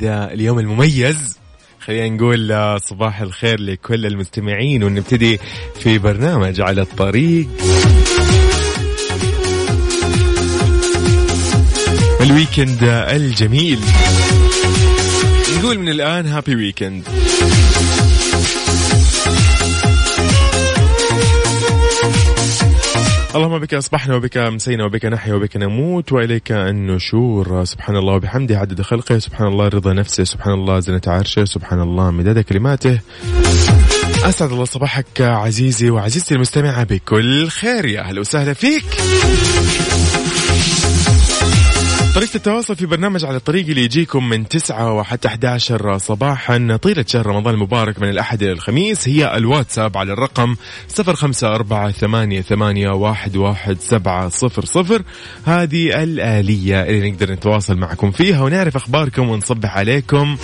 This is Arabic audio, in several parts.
هذا اليوم المميز. خلينا نقول صباح الخير لكل المستمعين ونبتدي في برنامج على الطريق. ال weekend الجميل. نقول من الآن happy weekend اللهم بك أصبحنا وبك أمسينا وبك نحيا وبك نموت وإليك النشور. سبحان الله وبحمده. عدد خلقه. سبحان الله رضا نفسه. سبحان الله زنة عرشه. سبحان الله مداد كلماته. أسعد الله صباحك عزيزي وعزيزتي المستمعة بكل خير. يا أهلا وسهلا فيك. طريقة التواصل في برنامج على الطريق اللي يجيكم من 9 وحتى 11 صباحا. طيلة شهر رمضان المبارك من الأحد إلى الخميس. هي الواتساب على الرقم 0548811700 هذه الآلية اللي نقدر نتواصل معكم فيها ونعرف أخباركم ونصبح عليكم.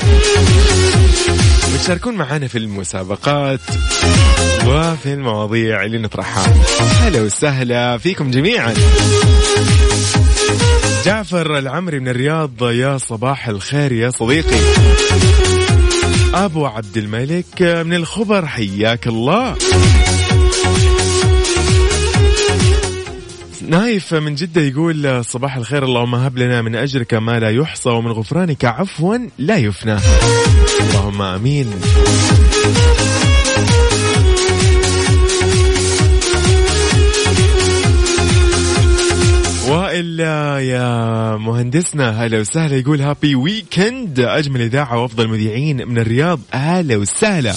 وتشاركون معنا في المسابقات وفي المواضيع اللي نطرحها. هلا وسهلا فيكم جميعا. جعفر العمري من الرياض يا صباح الخير يا صديقي. أبو عبد الملك من الخبر حياك الله. نايف من جدة يقول صباح الخير اللهم هب لنا من أجرك ما لا يحصى ومن غفرانك عفوا لا يفنى. اللهم آمين. وإلا يا مهندسنا هلا وسهلا يقول هابي ويكند أجمل إذاعة وأفضل مذيعين من الرياض هلا وسهلا.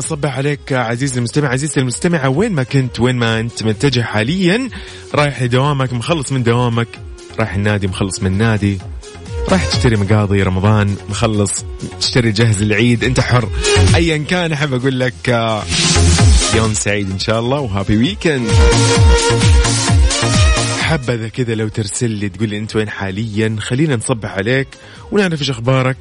صبح عليك عزيزي المستمع عزيزتي المستمعة وين ما كنت وين ما أنت متجه حاليا رايح لدوامك مخلص من دوامك رايح النادي مخلص من النادي. راح تشتري مقاضي رمضان مخلص تشتري جهز العيد انت حر. ايا كان أحب أقول لك آه، يوم سعيد إن شاء الله وهابي ويكند حبذا كذا لو ترسل لي تقول لي أنت وين حاليا خلينا نصبح عليك ونعرف إيش أخبارك.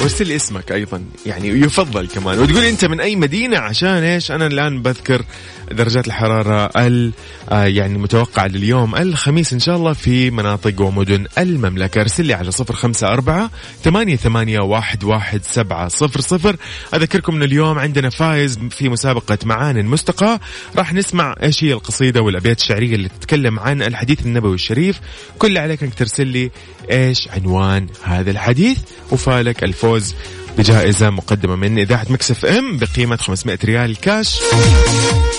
وارسل لي اسمك أيضا يعني يفضل كمان. وتقول أنت من أي مدينة؟ عشان إيش؟ أنا الآن بذكر درجات الحرارة ال آه يعني متوقعة لليوم الخميس إن شاء الله في مناطق ومدن المملكة. ارسل لي على صفر خمسة أربعة ثمانية, ثمانية واحد, واحد سبعة صفر صفر. أذكركم إن اليوم عندنا فايز في مسابقة معاني مستقاة. راح نسمع إيش هي القصيدة والأبيات الشعرية اللي تتكلم عن الحديث النبوي الشريف. كل عليك إنك ترسل لي إيش عنوان هذا الحديث. وفالك الفوز بجائزة مقدمة من إذاعة Mix FM بقيمة 500 ريال كاش.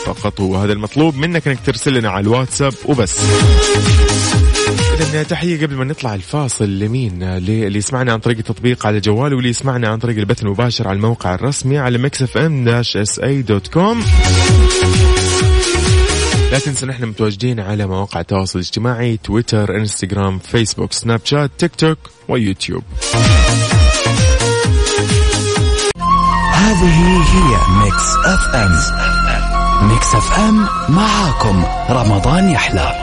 فقط وهذا المطلوب منك إنك ترسل لنا على الواتساب وبس. تحية قبل ما نطلع الفاصل لمين؟ اللي يسمعنا عن طريق التطبيق على جواله واللي يسمعنا عن طريق البث المباشر على الموقع الرسمي على Mix FM dash SA dot com لا تنسوا نحن متواجدين على مواقع التواصل الاجتماعي تويتر إنستغرام فيسبوك سناب شات تيك توك ويوتيوب. هذه هي Mix FM Mix FM معاكم رمضان يحلى.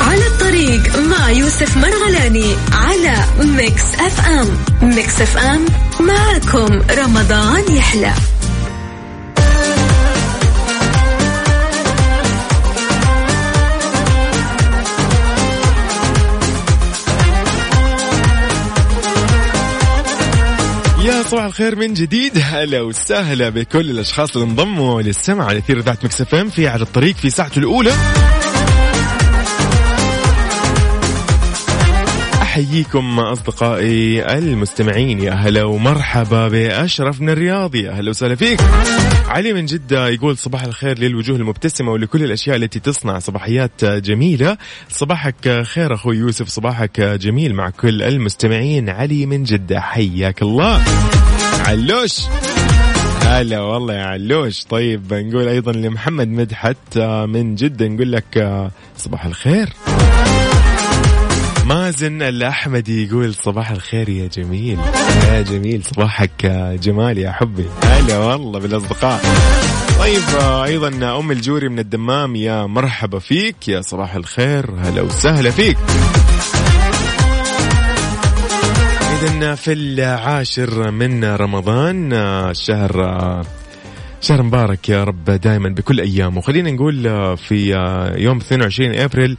على الطريق مع يوسف مرغلاني على Mix FM Mix FM معكم رمضان يحلى. يا صباح الخير من جديد. هلا وسهلا بكل الأشخاص اللي انضموا للسمع على أثير ذات مكس في على الطريق في ساعته الأولى. أحييكم أصدقائي المستمعين. يا هلا ومرحبا باشرف من الرياض يا هلا وسهلا فيك. علي من جدة يقول صباح الخير للوجوه المبتسمة ولكل الأشياء التي تصنع صباحيات جميلة. صباحك خير أخوي يوسف صباحك جميل مع كل المستمعين. علي من جدة حياك الله. علوش. هلا والله يا علوش. طيب نقول أيضا لمحمد مدحت من جدة نقول لك صباح الخير. مازن الأحمدي يقول صباح الخير يا جميل. يا جميل صباحك جمال يا حبي. هلا والله بالأصدقاء. طيب أيضا أم الجوري من الدمام يا مرحبا فيك يا صباح الخير هلا وسهلا فيك. إذا في العاشر من رمضان شهر شهر مبارك يا رب دائما بكل أيامه خلينا نقول في يوم 22 أبريل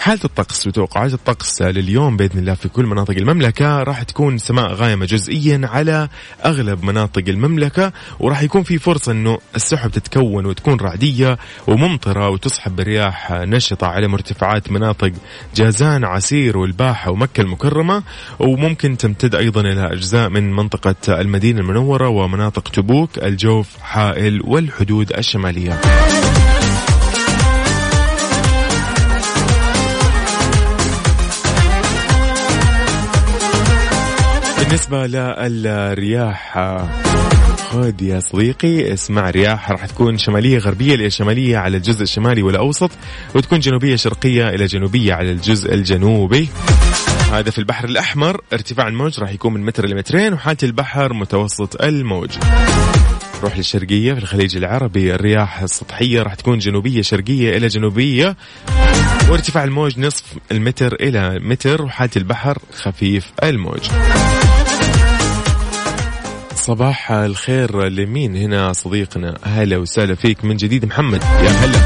حالة الطقس وتوقعات الطقس لليوم بإذن الله في كل مناطق المملكة راح تكون سماء غائمة جزئيا على أغلب مناطق المملكة وراح يكون في فرصة أنه السحب تتكون وتكون رعدية وممطرة وتصحب برياح نشطة على مرتفعات مناطق جازان عسير والباحة ومكة المكرمة وممكن تمتد أيضا إلى أجزاء من منطقة المدينة المنورة ومناطق تبوك الجوف حائل والحدود الشمالية. بالنسبة للرياح خذ يا صديقي اسمع رياح راح تكون شمالية غربية إلى شمالية على الجزء الشمالي والأوسط وتكون جنوبية شرقية إلى جنوبية على الجزء الجنوبي. هذا في البحر الأحمر ارتفاع الموج راح يكون من متر لمترين وحالة البحر متوسط الموج. نروح للشرقية في الخليج العربي الرياح السطحية راح تكون جنوبية شرقية إلى جنوبية وارتفاع الموج نصف المتر إلى متر وحالة البحر خفيف الموج. صباح الخير لمين هنا صديقنا؟ هلا وسهلا فيك من جديد محمد. يا هلا.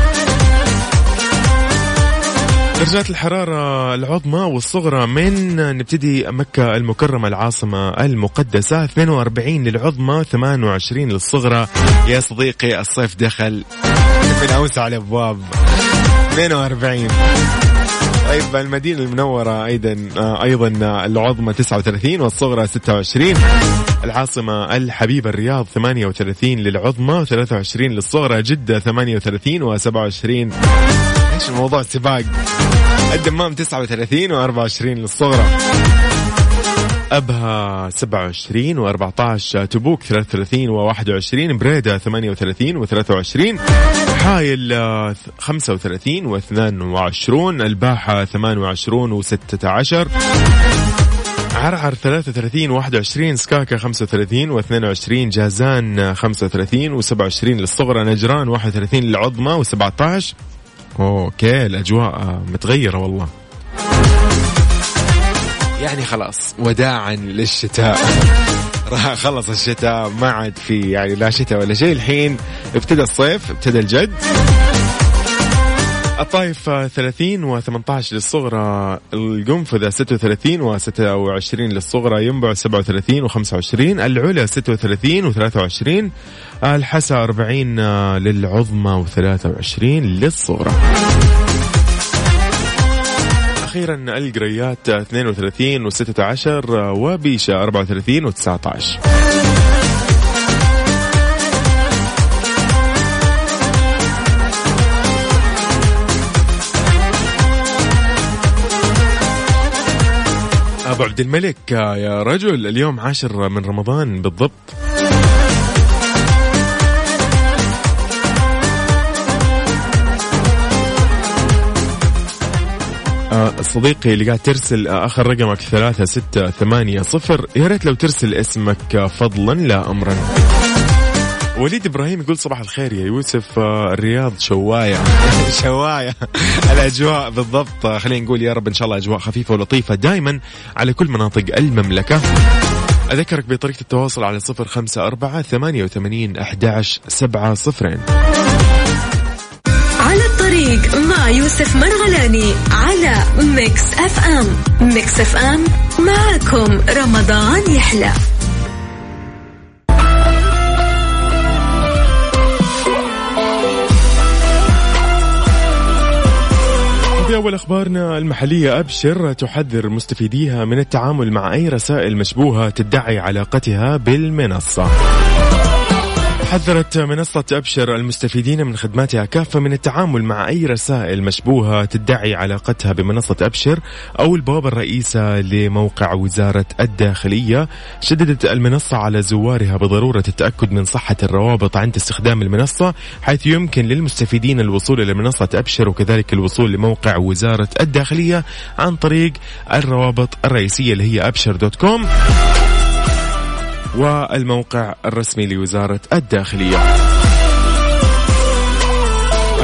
درجات الحرارة العظمى والصغرى من نبتدي مكة المكرمة العاصمة المقدسة 42 للعظمى 28 للصغرى. يا صديقي الصيف دخل. من أوسع الأبواب 42 طيب المدينة المنورة أيضا أيضا العظمى 39 والصغرى 26 العاصمة الحبيبة الرياض 38 للعظمى 23 للصغرى جدة 38 و27 إيش الموضوع سباق الدمام 39 و24 للصغرى. أبها 27 و14 تبوك 33 و21 بريدة 38 و23 حايل 35 و22 الباحة 28 و16 عرعر 33 21 سكاكا 35 و22 جازان 35 و27 للصغرى نجران 31 للعظمى و17 أوكي الأجواء متغيرة والله. يعني خلاص وداعا للشتاء. راح خلص الشتاء ما عاد في يعني لا شتاء ولا شيء. الحين ابتدى الصيف ابتدى الجد. الطايف 30 و18 للصغرى القنفذة 36 و26 للصغرى ينبع 37 و25 العلا 36 و23 الحسا 40 للعظمى و23 للصغرى. أخيرا القريات 32 و16 وبيشا 34 و19 أبو عبد الملك يا رجل اليوم عاشر من رمضان بالضبط. صديقي اللي قاعد ترسل آه آخر رقمك ثلاثة ستة ثمانية صفر. يا ريت لو ترسل اسمك آه فضلا لا امرا. وليد إبراهيم يقول صباح الخير يا يوسف آه الرياض شواية. شواية. الأجواء بالضبط. آه خلينا نقول يا رب إن شاء الله أجواء خفيفة ولطيفة دائما على كل مناطق المملكة. أذكرك بطريقة التواصل على صفر خمسة أربعة ثمانية وثمانين أحداش سبعة صفرين. الطريق مع يوسف مرغلاني على Mix FM. Mix FM معكم رمضان يحلى. في أول أخبارنا المحلية أبشر تحذر مستفيديها من التعامل مع أي رسائل مشبوهة تدعي علاقتها بالمنصة. حذرت منصة أبشر المستفيدين من خدماتها كافة من التعامل مع أي رسائل مشبوهة تدعي علاقتها بمنصة أبشر أو البوابة الرئيسة لموقع وزارة الداخلية. شددت المنصة على زوارها بضرورة التأكد من صحة الروابط عند استخدام المنصة حيث يمكن للمستفيدين الوصول إلى منصة أبشر وكذلك الوصول لموقع وزارة الداخلية عن طريق الروابط الرئيسية اللي هي أبشر دوت كوم. والموقع الرسمي لوزارة الداخلية.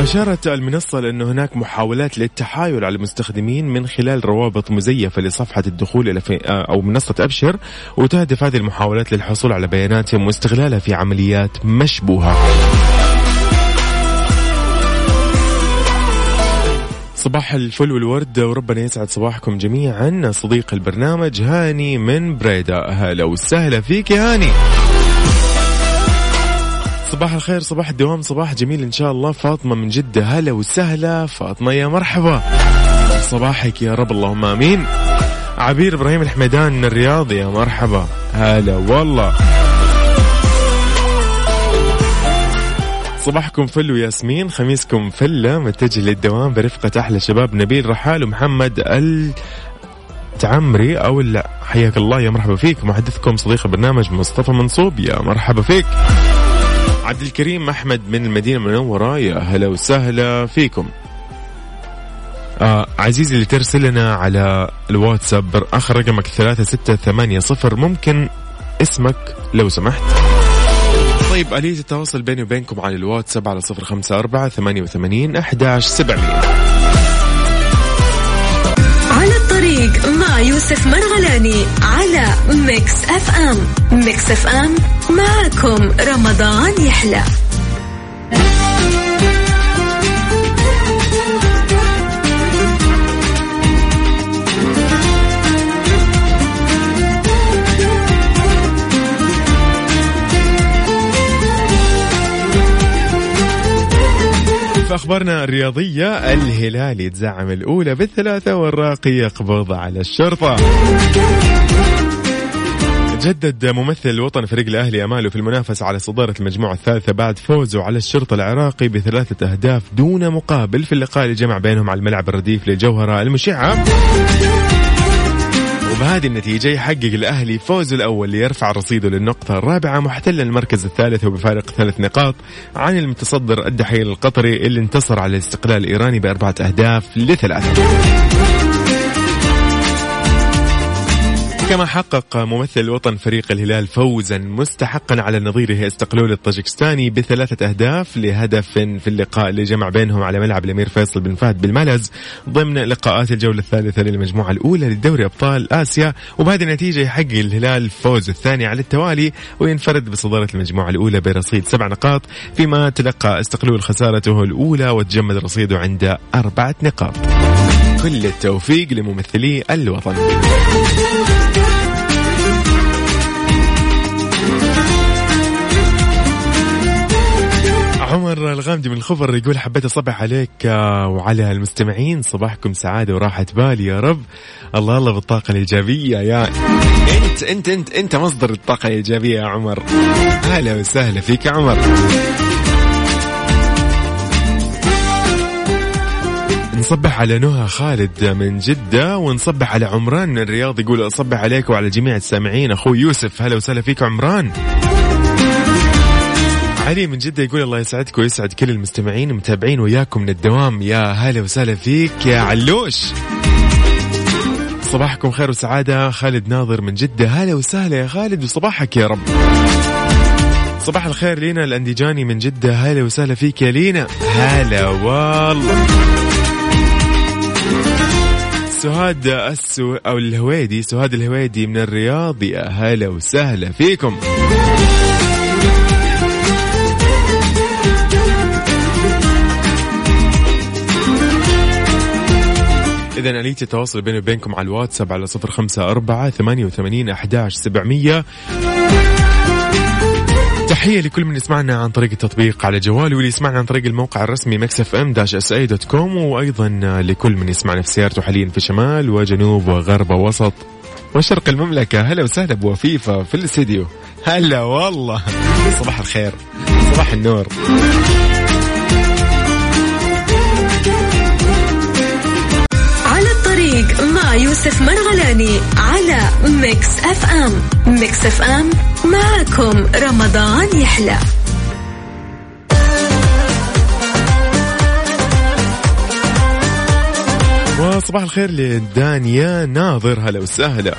أشارت المنصة لأن هناك محاولات للتحايل على المستخدمين من خلال روابط مزيفة لصفحة الدخول إلى أو منصة أبشر وتهدف هذه المحاولات للحصول على بياناتهم واستغلالها في عمليات مشبوهة. صباح الفل والورد وربنا يسعد صباحكم جميعا. صديق البرنامج هاني من بريدة. هلا وسهلا فيك يا هاني. صباح الخير صباح الدوام صباح جميل إن شاء الله. فاطمة من جدة هلا وسهلا. فاطمة يا مرحبا. صباحك يا رب اللهم آمين. عبير إبراهيم الحميدان من الرياض يا مرحبا. هلا والله. صباحكم فل وياسمين خميسكم فلة متجه للدوام برفقة أحلى شباب نبيل رحال ومحمد التعمري أو لا حياك الله يا مرحبا فيك. محدثكم صديق البرنامج مصطفى منصوب يا مرحبا فيك. عبد الكريم أحمد من المدينة المنورة يا هلا وسهلا فيكم. آه عزيزي اللي ترسل لنا على الواتساب آخر رقمك ثلاثة ستة ثمانية صفر ممكن اسمك لو سمحت. طيب آلية التواصل بيني وبينكم على الواتساب على صفر خمسة أربعة ثمانية وثمانين أحداش سبعمية؟ على الطريق مع يوسف مرغلاني على Mix FM. Mix FM معكم رمضان يحلى. في أخبارنا الرياضية؟ الهلال يتزعم الأولى بالثلاثة والراقي يقبض على الشرطة. جدد ممثل الوطن فريق الأهلي أماله في المنافسة على صدارة المجموعة الثالثة بعد فوزه على الشرطة العراقي بثلاثة أهداف دون مقابل في اللقاء اللي جمع بينهم على الملعب الرديف للجوهرة المشعة. وبهذه النتيجة يحقق الأهلي فوزه الأول ليرفع رصيده للنقطة الرابعة محتلا المركز الثالث وبفارق ثلاث نقاط عن المتصدر الدحيل القطري اللي انتصر على الاستقلال الإيراني بأربعة أهداف لثلاثة. كما حقق ممثل الوطن فريق الهلال فوزا مستحقا على نظيره استقلول الطاجكستاني بثلاثة أهداف لهدف في اللقاء اللي جمع بينهم على ملعب الأمير فيصل بن فهد بالملز ضمن لقاءات الجولة الثالثة للمجموعة الأولى لدوري أبطال آسيا. وبهذه النتيجة يحقق الهلال الفوز الثاني على التوالي وينفرد بصدارة المجموعة الأولى برصيد سبع نقاط فيما تلقى استقلول خسارته الأولى وتجمد رصيده عند أربعة نقاط. كل التوفيق لممثلي الوطن. عمر الغامدي من الخبر يقول حبيت أصبح عليك آه، وعلى المستمعين. صباحكم سعادة وراحة بال يا رب. الله الله بالطاقة الإيجابية يا أنت أنت أنت أنت مصدر الطاقة الإيجابية يا عمر. أهلا وسهلا فيك يا عمر. نصبح على نهى خالد من جدة ونصبح على عمران من الرياض يقول أصبح عليك وعلى جميع السامعين. أخوي يوسف هلا وسهلا فيك عمران. علي من جدة يقول الله يسعدك ويسعد كل المستمعين ومتابعين وياكم من الدوام. يا هلا وسهلا فيك يا علوش. صباحكم خير وسعادة. خالد ناظر من جدة. هلا وسهلا يا خالد وصباحك يا رب. صباح الخير لينا الأنديجاني من جدة. هلا وسهلا فيك يا لينا. هلا والله. سهاد السو أو الهويدي سهاد الهويدي من الرياض. يا هلا وسهلا فيكم. إذا آلية التواصل بيني وبينكم على الواتساب على صفر خمسة أربعة ثمانية وثمانين أحداش سبعمية. تحية لكل من يسمعنا عن طريق التطبيق على جواله واللي يسمعنا عن طريق الموقع الرسمي Mix FM dash SA dot com وأيضا لكل من يسمعنا في سيارته حاليا في شمال وجنوب وغرب ووسط وشرق المملكة. هلا وسهلا أبو وفيفة في الاستديو. هلا والله. صباح الخير. صباح النور. مع يوسف مرغلاني على Mix FM. Mix FM معكم رمضان يحلى. وصباح الخير لدانيا ناظر هلا وسهلا.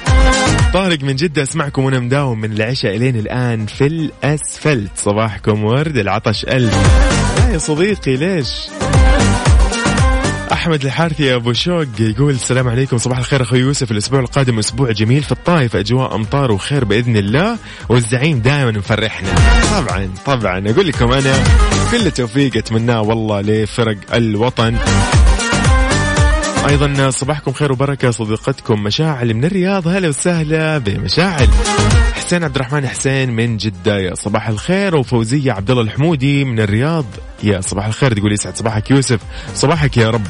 طارق من جدة أسمعكم وأنا مداوم من العشاء إلين الآن في الأسفلت. صباحكم ورد العطش لا يا صديقي ليش؟ أحمد الحارثي أبو شوق يقول السلام عليكم. صباح الخير أخوي يوسف. الأسبوع القادم أسبوع جميل في الطائف. أجواء أمطار وخير بإذن الله والزعيم دائما مفرحنا. طبعا طبعا. أقول لكم أنا كل توفيق اتمناه والله لفرق الوطن. أيضا صباحكم خير وبركة صديقتكم مشاعل من الرياض. هلا وسهلا بمشاعل. حسين عبد الرحمن حسين من جدة. يا صباح الخير. وفوزية عبد الله الحمودي من الرياض. يا صباح الخير. تقول يسعد صباحك يوسف. صباحك يا رب.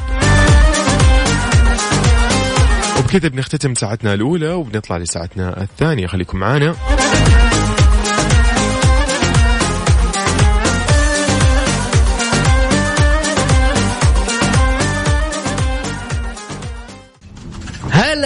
وبكذا بنختتم ساعتنا الأولى وبنطلع لساعتنا الثانية. خليكم معنا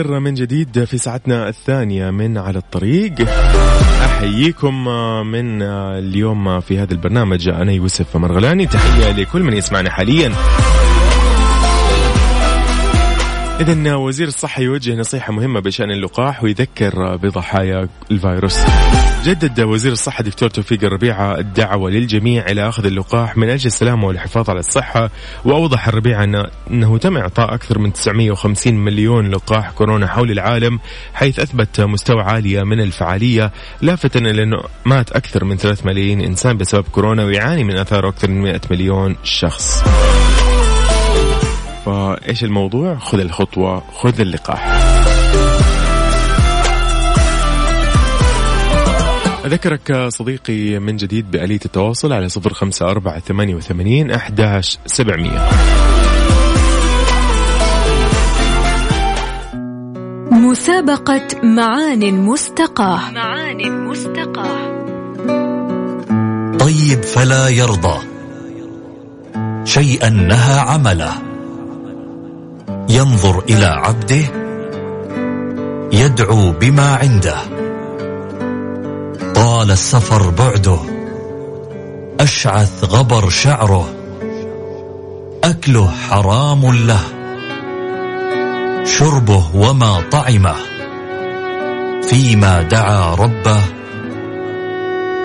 الخير من جديد في ساعتنا الثانية من على الطريق. أحييكم من اليوم في هذا البرنامج. أنا يوسف مرغلاني. تحية لكل من يسمعنا حاليا. إذا وزير الصحة يوجه نصيحة مهمة بشأن اللقاح ويذكر بضحايا الفيروس. جدد وزير الصحة دكتور توفيق الربيعة الدعوة للجميع إلى أخذ اللقاح من أجل السلامة والحفاظ على الصحة وأوضح الربيعة أن أنه تم إعطاء أكثر من 950 مليون لقاح كورونا حول العالم حيث أثبت مستوى عالية من الفعالية لافتا إلى أنه مات أكثر من 3 ملايين إنسان بسبب كورونا ويعاني من آثاره أكثر من 100 مليون شخص. فايش الموضوع؟ خذ الخطوة، خذ اللقاح. أذكرك صديقي من جديد بآلية التواصل على صفر خمسة أربعة ثمانية وثمانين أحداش سبعمية. مسابقة معان مستقاة. معان مستقاة. طيب فلا يرضى. شيئا نهى عمله. ينظر إلى عبده يدعو بما عنده. طال السفر بعده. أشعث غبر شعره. أكله حرام له. شربه وما طعمه. فيما دعا ربه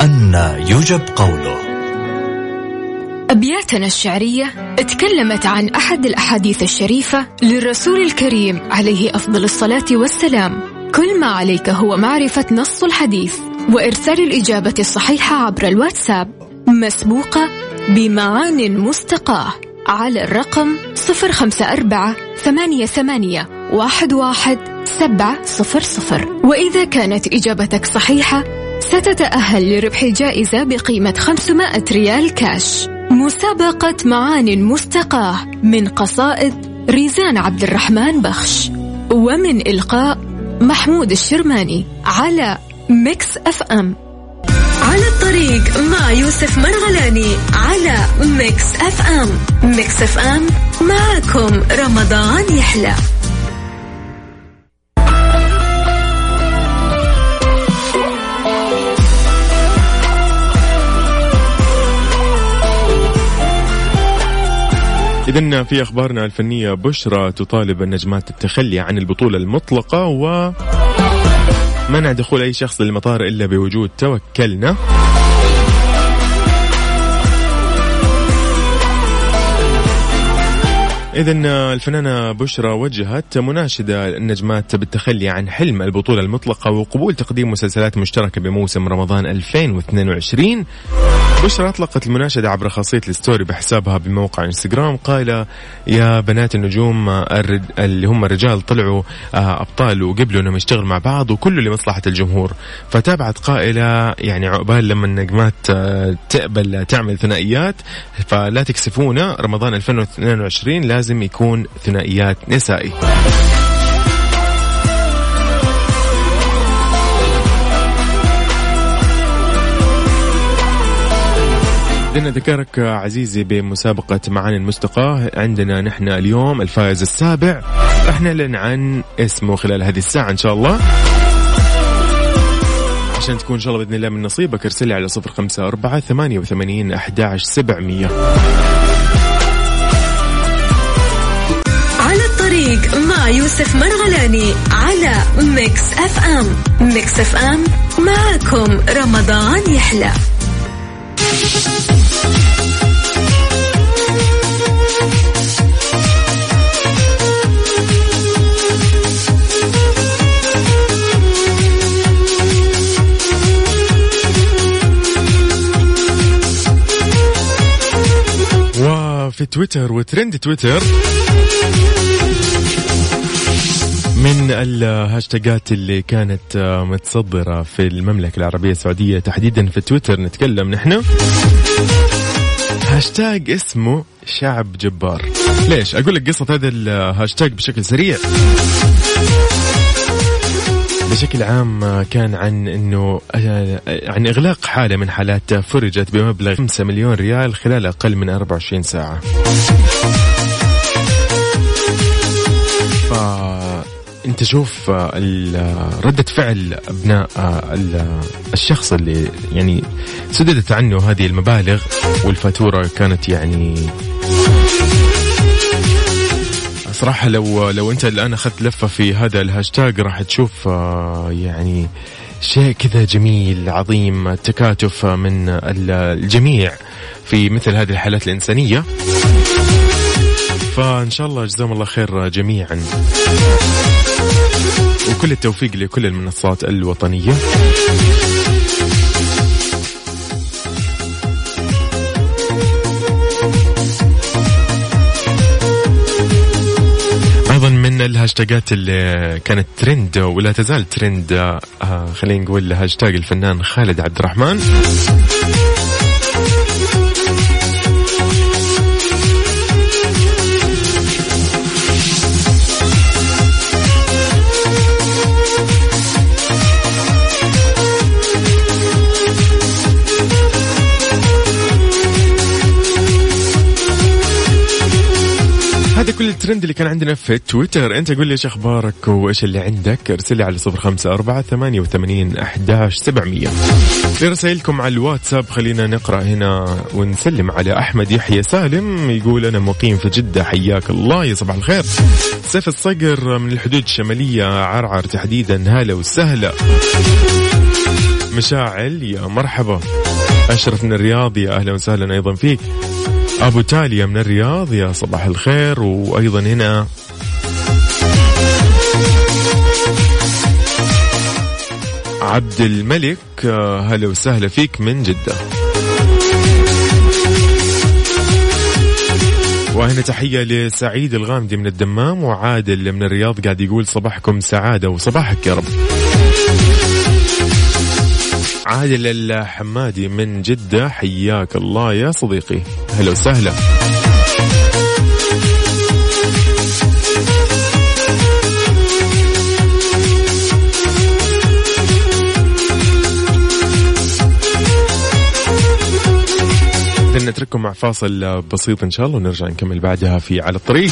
أن يجب قوله. أبياتنا الشعرية تكلمت عن أحد الأحاديث الشريفة للرسول الكريم عليه أفضل الصلاة والسلام. كل ما عليك هو معرفة نص الحديث وإرسال الإجابة الصحيحة عبر الواتساب. مسبوقة بمعان مستقاة على الرقم 054 ثمانية ثمانية واحد واحد سبعة صفر صفر. وإذا كانت إجابتك صحيحة ستتأهل لربح جائزة بقيمة 500 ريال كاش. مسابقة معان مستقاة من قصائد ريزان عبد الرحمن بخش ومن إلقاء محمود الشرماني على Mix FM. على الطريق مع يوسف مرغلاني على Mix FM. Mix FM معكم رمضان يحلى. إذا في أخبارنا الفنية بشرى تطالب النجمات التخلي عن البطولة المطلقة و منع دخول أي شخص للمطار إلا بوجود توكلنا. إذا الفنانة بشرى وجهت مناشدة النجمات بالتخلي عن حلم البطولة المطلقة وقبول تقديم مسلسلات مشتركة بموسم رمضان 2022 بشرى أطلقت المناشدة عبر خاصية الستوري بحسابها بموقع إنستغرام قال يا بنات النجوم الرد... اللي هم الرجال طلعوا آه، أبطال وقبلوا أنهم يشتغلوا مع بعض وكله لمصلحة الجمهور. فتابعت قائلة يعني عقبال لما النجمات آه، تقبل تعمل ثنائيات فلا تكسفونا رمضان 2022 لازم يكون ثنائيات نسائي. بدنا ذكرك عزيزي بمسابقة معاني المستقاة. عندنا نحن اليوم الفائز السابع. راح نعلن عن اسمه خلال هذه الساعة إن شاء الله. عشان تكون إن شاء الله بإذن الله من نصيبك ارسل لي على صفر خمسة أربعة ثمانية وثمانين أحداش سبعمية. يوسف مرغلاني على Mix FM. Mix FM معكم رمضان يحلى. وفي تويتر وترند تويتر من الهاشتاجات اللي كانت آه، متصدرة في المملكة العربية السعودية تحديدا في تويتر نتكلم نحن هاشتاج اسمه شعب جبار ليش؟ أقول لك قصة هذا الهاشتاج بشكل سريع بشكل عام آه، كان عن إنه آه، عن إغلاق حالة من حالات فرجت بمبلغ 5 مليون ريال خلال أقل من 24 ساعة. انت شوف آه، ال- ردة فعل أبناء آه، ال- الشخص اللي يعني سددت عنه هذه المبالغ والفاتورة كانت يعني صراحة لو لو أنت الآن أخذت لفة في هذا الهاشتاج راح تشوف آه، يعني شيء كذا جميل عظيم التكاتف من ال- الجميع في مثل هذه الحالات الإنسانية. فإن شاء الله جزاهم الله خير جميعا. وكل التوفيق لكل المنصات الوطنية. أيضا من الهاشتاجات اللي كانت ترند ولا تزال ترند آه خلينا نقول هاشتاج الفنان خالد عبد الرحمن. الترند اللي كان عندنا في تويتر. انت قول لي إيش أخبارك وإيش اللي عندك؟ ارسل لي على صفر خمسة أربعة ثمانية وثمانين أحداش سبعمية. لرسائلكم على الواتساب خلينا نقرأ هنا ونسلم على أحمد يحيى سالم. يقول أنا مقيم في جدة حياك الله يا صباح الخير. سيف الصقر من الحدود الشمالية عرعر تحديدا هلا وسهلا. مشاعل يا مرحبا. أشرف من الرياض يا أهلا وسهلا أيضا فيك. أبو تاليا من الرياض يا صباح الخير. وأيضا هنا عبد الملك هلا وسهلا فيك من جدة. وهنا تحية لسعيد الغامدي من الدمام وعادل من الرياض قاعد يقول صباحكم سعادة وصباحك يا رب. عادل الحمادي من جدة. حياك الله يا صديقي. هلا وسهلا. نترككم مع فاصل بسيط إن شاء الله ونرجع نكمل بعدها في على الطريق.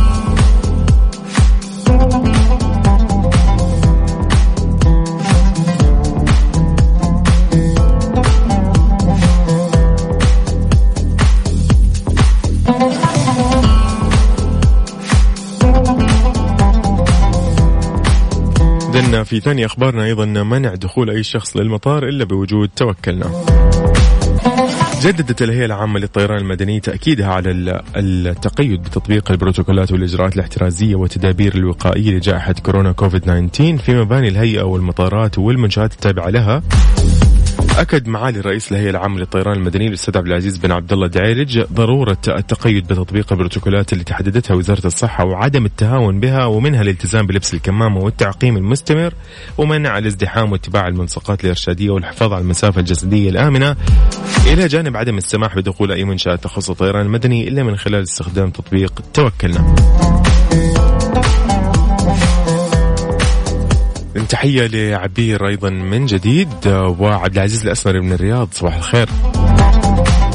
إذن في ثاني أخبارنا أيضا منع دخول أي شخص للمطار إلا بوجود توكلنا. جددت الهيئة العامة للطيران المدني تأكيدها على ال- التقيد بتطبيق البروتوكولات والإجراءات الاحترازية والتدابير الوقائية لجائحة كورونا كوفيد 19 في مباني الهيئة والمطارات والمنشآت التابعة لها. أكد معالي رئيس الهيئة العامة للطيران المدني الأستاذ عبد العزيز بن عبد الله الدعيرج ضرورة التقيد بتطبيق البروتوكولات اللي تحددتها وزارة الصحة وعدم التهاون بها ومنها الالتزام بلبس الكمامة والتعقيم المستمر ومنع الازدحام واتباع الملصقات الإرشادية والحفاظ على المسافة الجسدية الآمنة. إلى جانب عدم السماح بدخول أي منشأة تخص الطيران المدني إلا من خلال استخدام تطبيق توكلنا. تحية لعبير أيضا من جديد وعبد العزيز الأسمري من الرياض صباح الخير.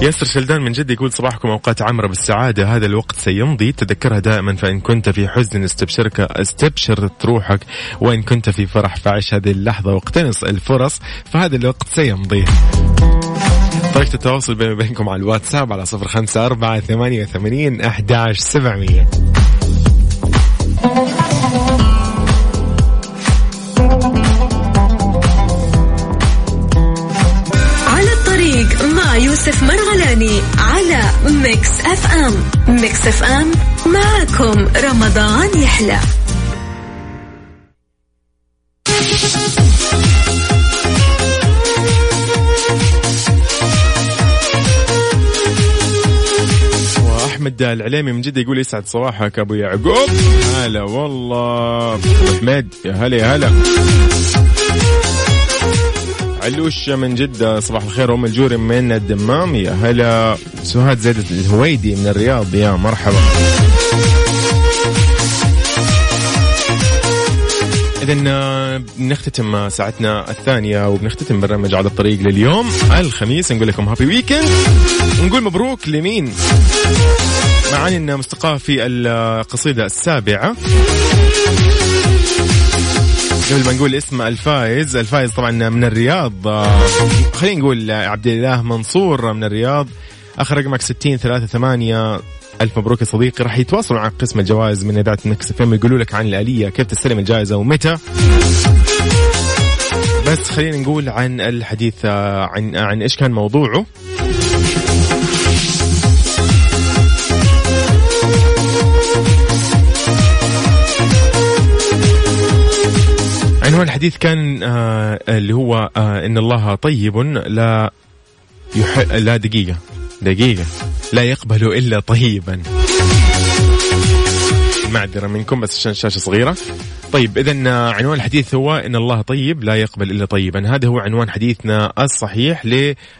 ياسر شلدان من جد يقول صباحكم أوقات عامرة بالسعادة هذا الوقت سيمضي. تذكرها دائما فإن كنت في حزن استبشرك استبشر روحك وإن كنت في فرح فعش هذه اللحظة واقتنص الفرص فهذا الوقت سيمضي. طريقة التواصل بيني وبينكم على الواتساب على صفر خمسة أربعة ثمانية وثمانين أحداش سبعمية. Mix FM. Mix FM معكم رمضان يحلى. واحمد العليمي من جدة يقول يسعد صباحك أبو يعقوب. هلا والله. أبو حميد يا هلا يا هلا. علوش من جدة صباح الخير أم الجوري من الدمام. يا هلا. سهاد زيد الهويدي من الرياض. يا مرحبا. إذا بنختتم ساعتنا الثانية وبنختتم برنامج على الطريق لليوم. الخميس نقول لكم هابي ويكند ونقول مبروك لمين؟ معاني مستقاة في القصيدة السابعة. قبل ما نقول اسم الفائز. الفائز طبعا من الرياض. آه، خلينا نقول عبد الله منصور من الرياض. آخر رقمك 60 3 8 ألف مبروك يا صديقي. راح يتواصلوا مع قسم الجوائز من إذاعة مكس فيم يقولوا لك عن الآلية كيف تستلم الجائزة ومتى. بس خلينا نقول عن الحديث آه، عن عن إيش كان موضوعه. عنوان الحديث كان آه اللي هو آه إن الله طيب لا يح... لا دقيقة دقيقة لا يقبل إلا طيبا. معذرة منكم بس عشان الشاشة صغيرة. طيب اذا عنوان الحديث هو إن الله طيب لا يقبل إلا طيبا. هذا هو عنوان حديثنا الصحيح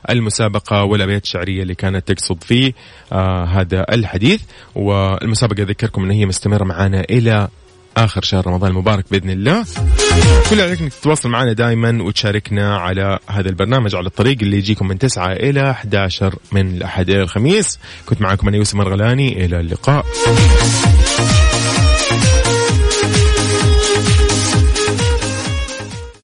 للمسابقة والأبيات الشعرية اللي كانت تقصد فيه آه هذا الحديث. والمسابقة أذكركم إن هي مستمرة معنا إلى آخر شهر رمضان المبارك بإذن الله. كل عليك إنك تتواصل معنا دائما وتشاركنا على هذا البرنامج على الطريق اللي يجيكم من 9 إلى 11 من الأحد إلى الخميس. كنت معكم أنا يوسف مرغلاني. إلى اللقاء.